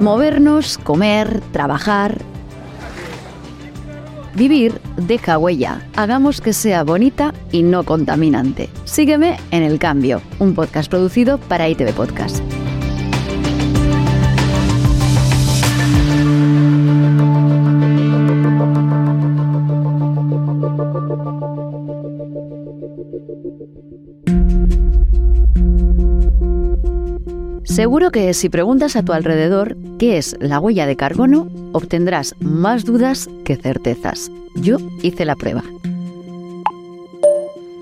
Movernos, comer, trabajar. Vivir deja huella. Hagamos que sea bonita y no contaminante. Sígueme en El Cambio, un podcast producido para ITV Podcast. Seguro que si preguntas a tu alrededor qué es la huella de carbono, obtendrás más dudas que certezas. Yo hice la prueba.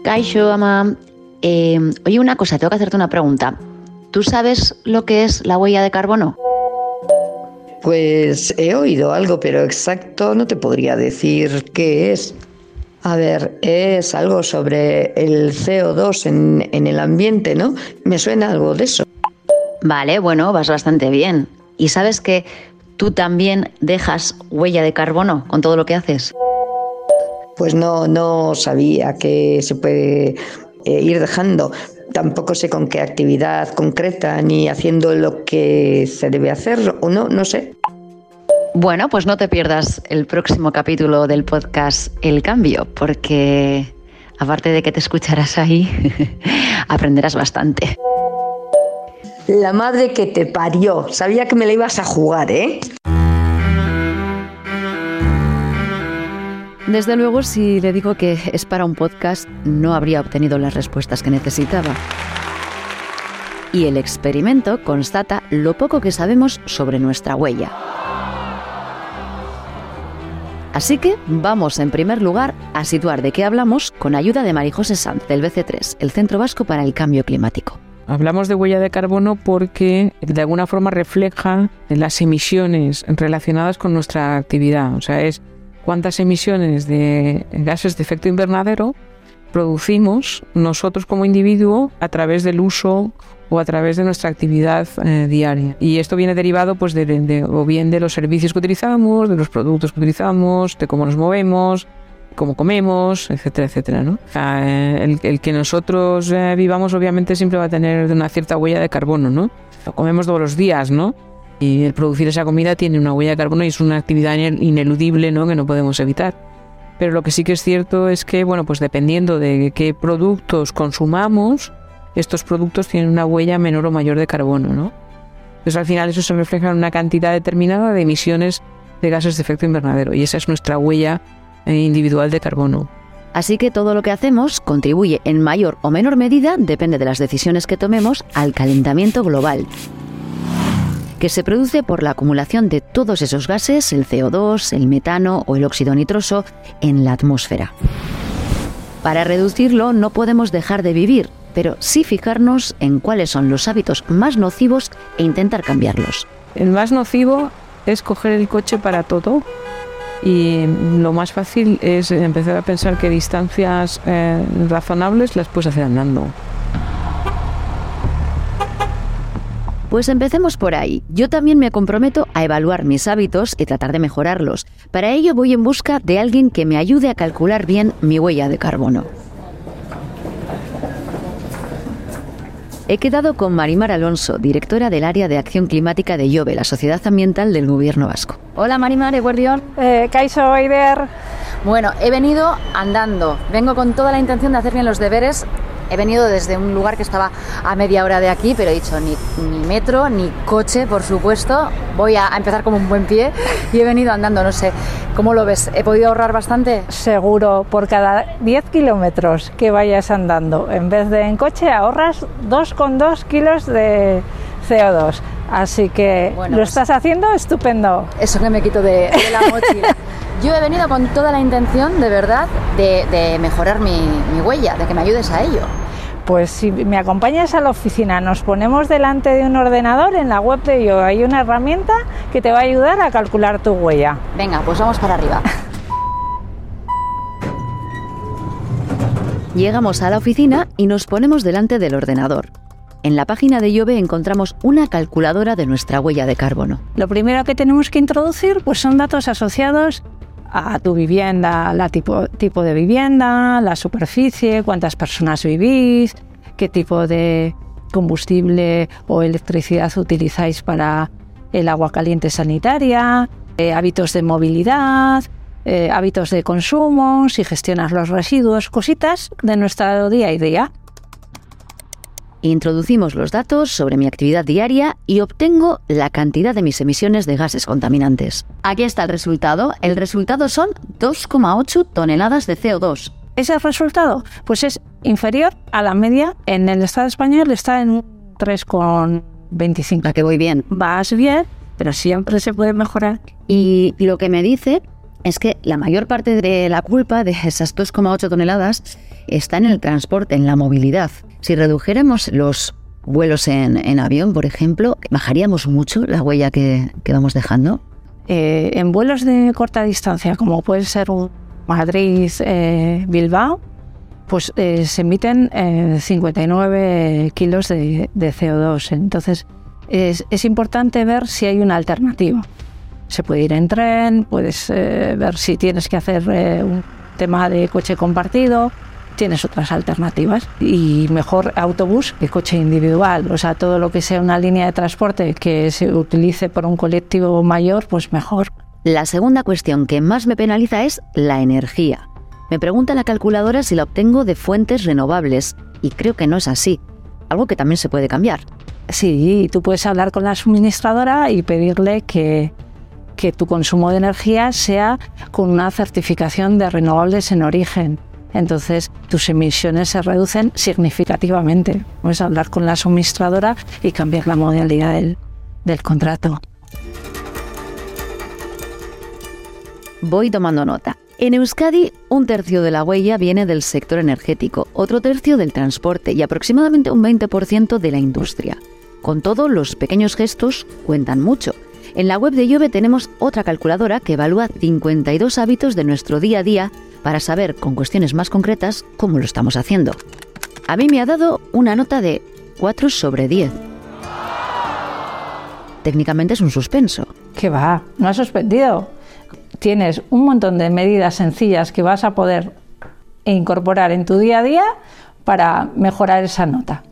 Kaisho, ama. Eh, oye, una cosa, tengo que hacerte una pregunta. ¿Tú sabes lo que es la huella de carbono? Pues he oído algo, pero exacto no te podría decir qué es. A ver, es algo sobre el CO2 en, en el ambiente, ¿no? Me suena algo de eso. Vale, bueno, vas bastante bien. ¿Y sabes que tú también dejas huella de carbono con todo lo que haces? Pues no, no sabía que se puede eh, ir dejando. Tampoco sé con qué actividad concreta ni haciendo lo que se debe hacer o no, no sé. Bueno, pues no te pierdas el próximo capítulo del podcast El Cambio, porque aparte de que te escucharás ahí, aprenderás bastante. La madre que te parió. Sabía que me la ibas a jugar, ¿eh? Desde luego, si le digo que es para un podcast, no habría obtenido las respuestas que necesitaba. Y el experimento constata lo poco que sabemos sobre nuestra huella. Así que vamos en primer lugar a situar de qué hablamos con ayuda de Marijose Sanz del BC3, el Centro Vasco para el Cambio Climático. Hablamos de huella de carbono porque de alguna forma refleja las emisiones relacionadas con nuestra actividad. O sea, es cuántas emisiones de gases de efecto invernadero producimos nosotros como individuo a través del uso o a través de nuestra actividad eh, diaria. Y esto viene derivado pues de, o bien de los servicios que utilizamos, de los productos que utilizamos, de cómo nos movemos, cómo comemos, etcétera, etcétera. ¿no? El, el, que nosotros eh, vivamos obviamente siempre va a tener una cierta huella de carbono, ¿no? Lo comemos todos los días, ¿no? Y el producir esa comida tiene una huella de carbono y es una actividad ineludible, ¿no? Que no podemos evitar. Pero lo que sí que es cierto es que, bueno, pues dependiendo de qué productos consumamos, estos productos tienen una huella menor o mayor de carbono, ¿no? Entonces al final eso se refleja en una cantidad determinada de emisiones de gases de efecto invernadero y esa es nuestra huella individual de carbono. Así que todo lo que hacemos contribuye en mayor o menor medida, depende de las decisiones que tomemos, al calentamiento global, que se produce por la acumulación de todos esos gases, el CO2, el metano o el óxido nitroso, en la atmósfera. Para reducirlo no podemos dejar de vivir, pero sí fijarnos en cuáles son los hábitos más nocivos e intentar cambiarlos. El más nocivo es coger el coche para todo, y lo más fácil es empezar a pensar que distancias eh, razonables las puedes hacer andando. Pues empecemos por ahí. Yo también me comprometo a evaluar mis hábitos y tratar de mejorarlos. Para ello voy en busca de alguien que me ayude a calcular bien mi huella de carbono. He quedado con Marimar Alonso, directora del área de acción climática de IOBE, la Sociedad Ambiental del Gobierno Vasco. Hola Marimar, Eguardión. Eh, Kaiso Eider. Bueno, he venido andando. Vengo con toda la intención de hacer bien los deberes he venido desde un lugar que estaba a media hora de aquí, pero he dicho ni, ni metro, ni coche, por supuesto. Voy a, empezar como un buen pie y he venido andando, no sé. ¿Cómo lo ves? ¿He podido ahorrar bastante? Seguro, por cada 10 kilómetros que vayas andando, en vez de en coche, ahorras 2,2 kilos de CO2. Así que bueno, lo pues, estás haciendo estupendo. Eso que me quito de, de la mochila. Yo he venido con toda la intención, de verdad, de, de mejorar mi, mi, huella, de que me ayudes a ello. Pues si me acompañas a la oficina, nos ponemos delante de un ordenador, en la web de yo hay una herramienta que te va a ayudar a calcular tu huella. Venga, pues vamos para arriba. Llegamos a la oficina y nos ponemos delante del ordenador. En la página de Iove encontramos una calculadora de nuestra huella de carbono. Lo primero que tenemos que introducir pues son datos asociados a tu vivienda, la tipo, tipo de vivienda, la superficie, cuántas personas vivís, qué tipo de combustible o electricidad utilizáis para el agua caliente sanitaria, eh, hábitos de movilidad, eh, hábitos de consumo, si gestionas los residuos, cositas de nuestro día a día. Introducimos los datos sobre mi actividad diaria y obtengo la cantidad de mis emisiones de gases contaminantes. Aquí está el resultado. El resultado son 2,8 toneladas de CO2. Ese resultado pues es inferior a la media. En el Estado español está en 3,25. ¿A que voy bien? Vas bien, pero siempre se puede mejorar. Y lo que me dice es que la mayor parte de la culpa de esas 2,8 toneladas está en el transporte, en la movilidad. Si redujéramos los vuelos en, avión, por ejemplo, ¿bajaríamos mucho la huella que, vamos dejando? Eh, en vuelos de corta distancia, como puede ser un Madrid-Bilbao, eh, pues eh, se emiten 59 kilos de, CO2. Entonces, es, es, importante ver si hay una alternativa. Se puede ir en tren, puedes ver si tienes que hacer un tema de coche compartido, tienes otras alternativas y mejor autobús que coche individual. O sea, todo lo que sea una línea de transporte que se utilice por un colectivo mayor, pues mejor. La segunda cuestión que más me penaliza es la energía. Me pregunta la calculadora si la obtengo de fuentes renovables y creo que no es así, algo que también se puede cambiar. Sí, tú puedes hablar con la suministradora y pedirle que, que tu consumo de energía sea con una certificación de renovables en origen entonces tus emisiones se reducen significativamente. Puedes hablar con la suministradora y cambiar la modalidad del, del contrato. Voy tomando nota. En Euskadi, un tercio de la huella viene del sector energético, otro tercio del transporte y aproximadamente un 20% de la industria. Con todo, los pequeños gestos cuentan mucho. En la web de Llove tenemos otra calculadora que evalúa 52 hábitos de nuestro día a día para saber con cuestiones más concretas cómo lo estamos haciendo. A mí me ha dado una nota de 4 sobre 10. Técnicamente es un suspenso. ¿Qué va? No ha suspendido. Tienes un montón de medidas sencillas que vas a poder incorporar en tu día a día para mejorar esa nota.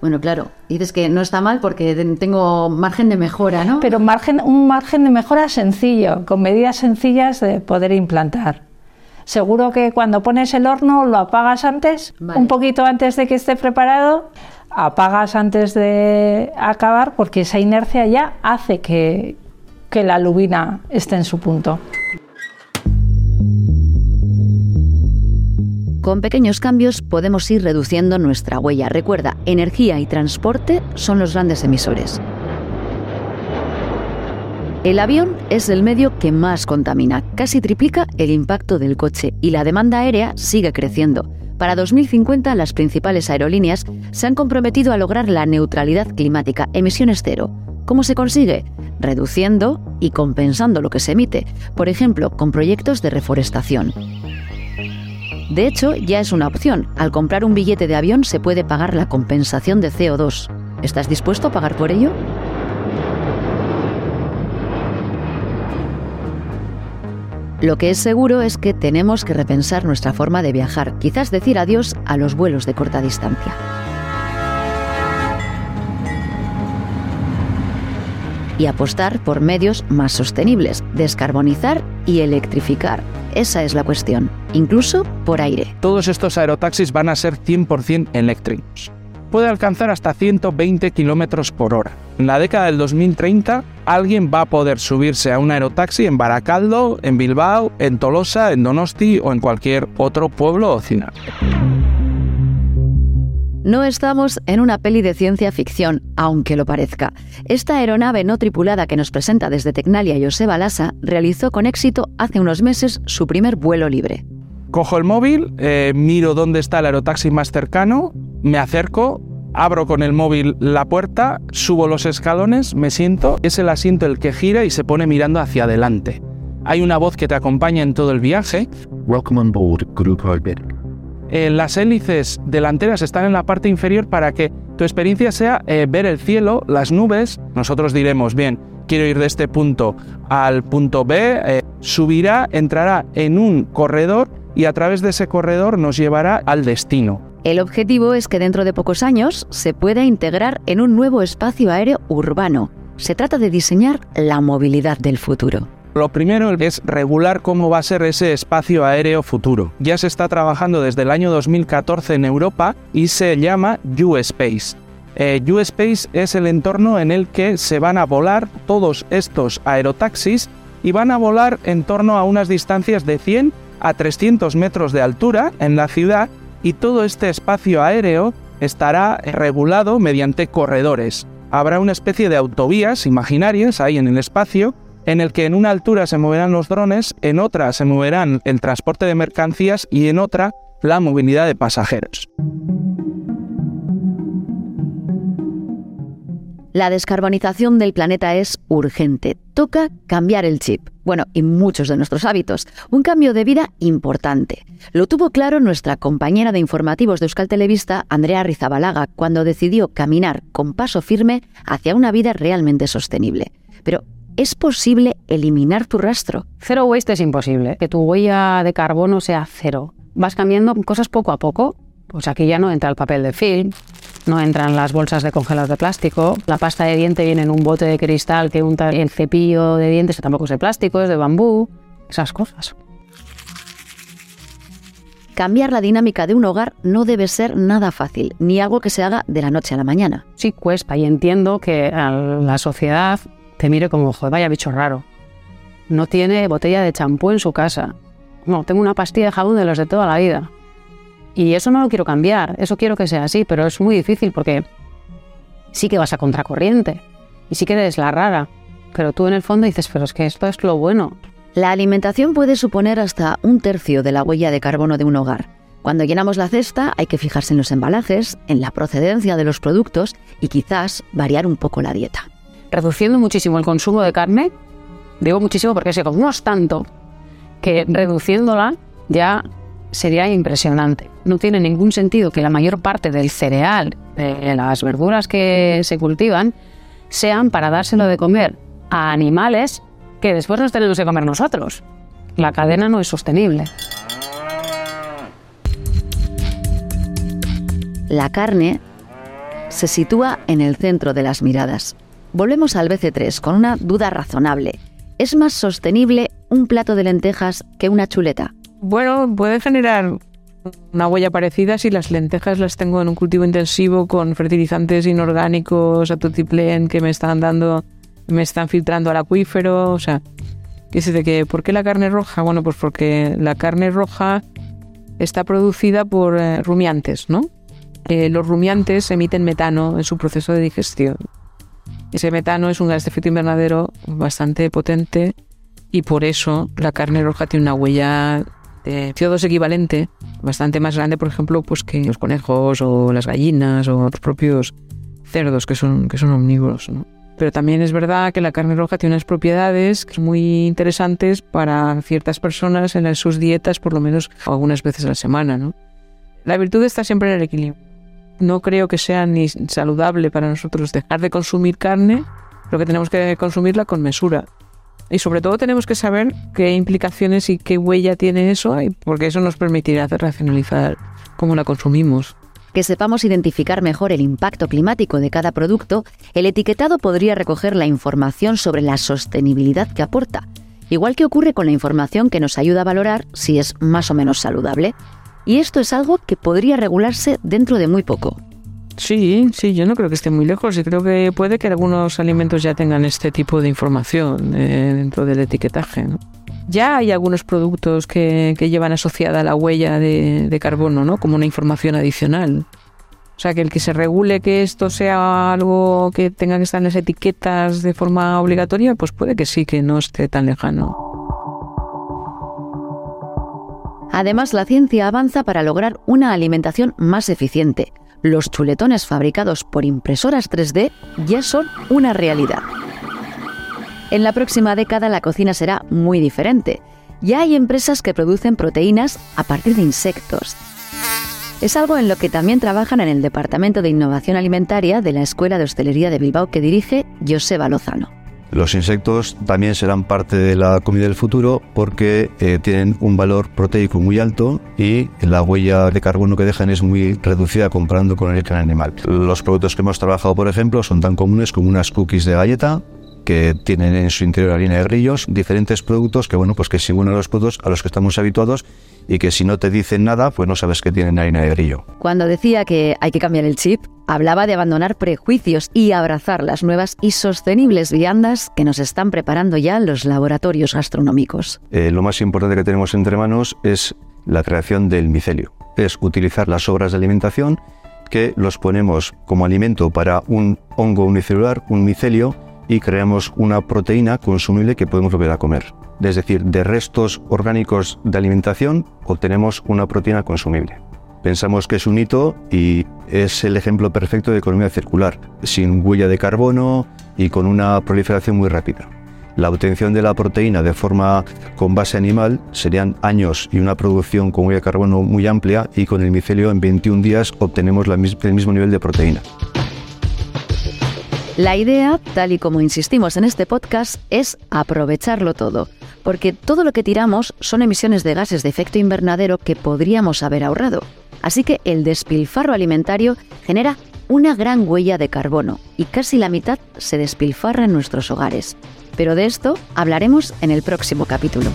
Bueno, claro, dices que no está mal porque tengo margen de mejora, ¿no? Pero margen, un margen de mejora sencillo, con medidas sencillas de poder implantar. Seguro que cuando pones el horno lo apagas antes, un poquito antes de que esté preparado, apagas antes de acabar porque esa inercia ya hace que, que la lubina esté en su punto. Con pequeños cambios podemos ir reduciendo nuestra huella. Recuerda, energía y transporte son los grandes emisores. El avión es el medio que más contamina, casi triplica el impacto del coche y la demanda aérea sigue creciendo. Para 2050 las principales aerolíneas se han comprometido a lograr la neutralidad climática, emisiones cero. ¿Cómo se consigue? Reduciendo y compensando lo que se emite, por ejemplo, con proyectos de reforestación. De hecho, ya es una opción. Al comprar un billete de avión se puede pagar la compensación de CO2. ¿Estás dispuesto a pagar por ello? Lo que es seguro es que tenemos que repensar nuestra forma de viajar, quizás decir adiós a los vuelos de corta distancia. Y apostar por medios más sostenibles, descarbonizar y electrificar. Esa es la cuestión, incluso por aire. Todos estos aerotaxis van a ser 100% eléctricos puede alcanzar hasta 120 km por hora. En la década del 2030, alguien va a poder subirse a un aerotaxi en Baracaldo, en Bilbao, en Tolosa, en Donosti o en cualquier otro pueblo o ciudad. No estamos en una peli de ciencia ficción, aunque lo parezca. Esta aeronave no tripulada que nos presenta desde Tecnalia Joseba Lassa realizó con éxito hace unos meses su primer vuelo libre. Cojo el móvil, eh, miro dónde está el aerotaxi más cercano, me acerco, abro con el móvil la puerta, subo los escalones, me siento, es el asiento el que gira y se pone mirando hacia adelante. Hay una voz que te acompaña en todo el viaje. Welcome on board, Grupo eh, las hélices delanteras están en la parte inferior para que tu experiencia sea eh, ver el cielo, las nubes. Nosotros diremos, bien, quiero ir de este punto al punto B, subirá, entrará en un corredor y a través de ese corredor nos llevará al destino. El objetivo es que dentro de pocos años se pueda integrar en un nuevo espacio aéreo urbano. Se trata de diseñar la movilidad del futuro. Lo primero es regular cómo va a ser ese espacio aéreo futuro. Ya se está trabajando desde el año 2014 en Europa y se llama U-Space. Eh, U-Space es el entorno en el que se van a volar todos estos aerotaxis y van a volar en torno a unas distancias de 100 a 300 metros de altura en la ciudad y todo este espacio aéreo estará regulado mediante corredores. Habrá una especie de autovías imaginarias ahí en el espacio en el que en una altura se moverán los drones, en otra se moverán el transporte de mercancías y en otra la movilidad de pasajeros. La descarbonización del planeta es urgente. Toca cambiar el chip. Bueno, y muchos de nuestros hábitos. Un cambio de vida importante. Lo tuvo claro nuestra compañera de informativos de Euskal Televista, Andrea Rizabalaga, cuando decidió caminar con paso firme hacia una vida realmente sostenible. Pero, ¿es posible eliminar tu rastro? Cero waste es imposible. Que tu huella de carbono sea cero. Vas cambiando cosas poco a poco. Pues aquí ya no entra el papel de film, no entran las bolsas de congelados de plástico, la pasta de diente viene en un bote de cristal que unta el cepillo de dientes, que tampoco es de plástico, es de bambú, esas cosas. Cambiar la dinámica de un hogar no debe ser nada fácil, ni algo que se haga de la noche a la mañana. Sí cuesta y entiendo que la sociedad te mire como, joder, vaya bicho raro. No tiene botella de champú en su casa. No, tengo una pastilla de jabón de los de toda la vida. Y eso no lo quiero cambiar, eso quiero que sea así, pero es muy difícil porque sí que vas a contracorriente y sí que eres la rara, pero tú en el fondo dices, pero es que esto es lo bueno. La alimentación puede suponer hasta un tercio de la huella de carbono de un hogar. Cuando llenamos la cesta hay que fijarse en los embalajes, en la procedencia de los productos y quizás variar un poco la dieta. Reduciendo muchísimo el consumo de carne, digo muchísimo porque se consumimos tanto que reduciéndola ya sería impresionante. No tiene ningún sentido que la mayor parte del cereal, de las verduras que se cultivan, sean para dárselo de comer a animales que después nos tenemos que comer nosotros. La cadena no es sostenible. La carne se sitúa en el centro de las miradas. Volvemos al BC3 con una duda razonable. ¿Es más sostenible un plato de lentejas que una chuleta? Bueno, puede generar una huella parecida si las lentejas las tengo en un cultivo intensivo con fertilizantes inorgánicos, atotiplén que me están dando, me están filtrando al acuífero, o sea, ¿qué de que ¿por qué la carne roja? Bueno, pues porque la carne roja está producida por eh, rumiantes, ¿no? Eh, los rumiantes emiten metano en su proceso de digestión. Ese metano es un gas de efecto invernadero bastante potente y por eso la carne roja tiene una huella de CO2 equivalente, bastante más grande, por ejemplo, pues que los conejos o las gallinas o los propios cerdos que son, que son omnívoros. Pero también es verdad que la carne roja tiene unas propiedades muy interesantes para ciertas personas en sus dietas, por lo menos algunas veces a la semana. ¿no? La virtud está siempre en el equilibrio. No creo que sea ni saludable para nosotros dejar de consumir carne, pero que tenemos que consumirla con mesura. Y sobre todo tenemos que saber qué implicaciones y qué huella tiene eso, porque eso nos permitirá racionalizar cómo la consumimos. Que sepamos identificar mejor el impacto climático de cada producto, el etiquetado podría recoger la información sobre la sostenibilidad que aporta, igual que ocurre con la información que nos ayuda a valorar si es más o menos saludable. Y esto es algo que podría regularse dentro de muy poco. Sí, sí, yo no creo que esté muy lejos y creo que puede que algunos alimentos ya tengan este tipo de información eh, dentro del etiquetaje. Ya hay algunos productos que, llevan asociada la huella de, carbono, ¿no? Como una información adicional. O sea, que el que se regule que esto sea algo que tenga que estar en las etiquetas de forma obligatoria, pues puede que sí, que no esté tan lejano. Además, la ciencia avanza para lograr una alimentación más eficiente, los chuletones fabricados por impresoras 3D ya son una realidad. En la próxima década la cocina será muy diferente. Ya hay empresas que producen proteínas a partir de insectos. Es algo en lo que también trabajan en el Departamento de Innovación Alimentaria de la Escuela de Hostelería de Bilbao que dirige Joseba Lozano. Los insectos también serán parte de la comida del futuro porque eh, tienen un valor proteico muy alto y la huella de carbono que dejan es muy reducida comparando con el animal. Los productos que hemos trabajado, por ejemplo, son tan comunes como unas cookies de galleta, que tienen en su interior harina de grillos, diferentes productos que bueno, pues que son uno de los productos a los que estamos habituados y que si no te dicen nada, pues no sabes que tienen harina de grillo. Cuando decía que hay que cambiar el chip, hablaba de abandonar prejuicios y abrazar las nuevas y sostenibles viandas que nos están preparando ya los laboratorios gastronómicos. Eh, lo más importante que tenemos entre manos es la creación del micelio. Es utilizar las sobras de alimentación que los ponemos como alimento para un hongo unicelular, un micelio, y creamos una proteína consumible que podemos volver a comer. Es decir, de restos orgánicos de alimentación obtenemos una proteína consumible. Pensamos que es un hito y es el ejemplo perfecto de economía circular, sin huella de carbono y con una proliferación muy rápida. La obtención de la proteína de forma con base animal serían años y una producción con huella de carbono muy amplia y con el micelio en 21 días obtenemos el mismo nivel de proteína. La idea, tal y como insistimos en este podcast, es aprovecharlo todo, porque todo lo que tiramos son emisiones de gases de efecto invernadero que podríamos haber ahorrado. Así que el despilfarro alimentario genera una gran huella de carbono y casi la mitad se despilfarra en nuestros hogares. Pero de esto hablaremos en el próximo capítulo.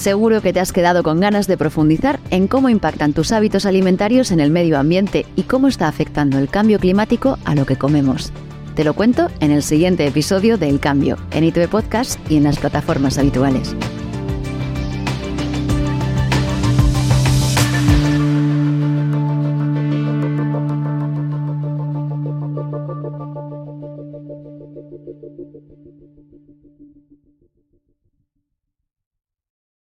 Seguro que te has quedado con ganas de profundizar en cómo impactan tus hábitos alimentarios en el medio ambiente y cómo está afectando el cambio climático a lo que comemos. Te lo cuento en el siguiente episodio de El Cambio, en ITV Podcast y en las plataformas habituales.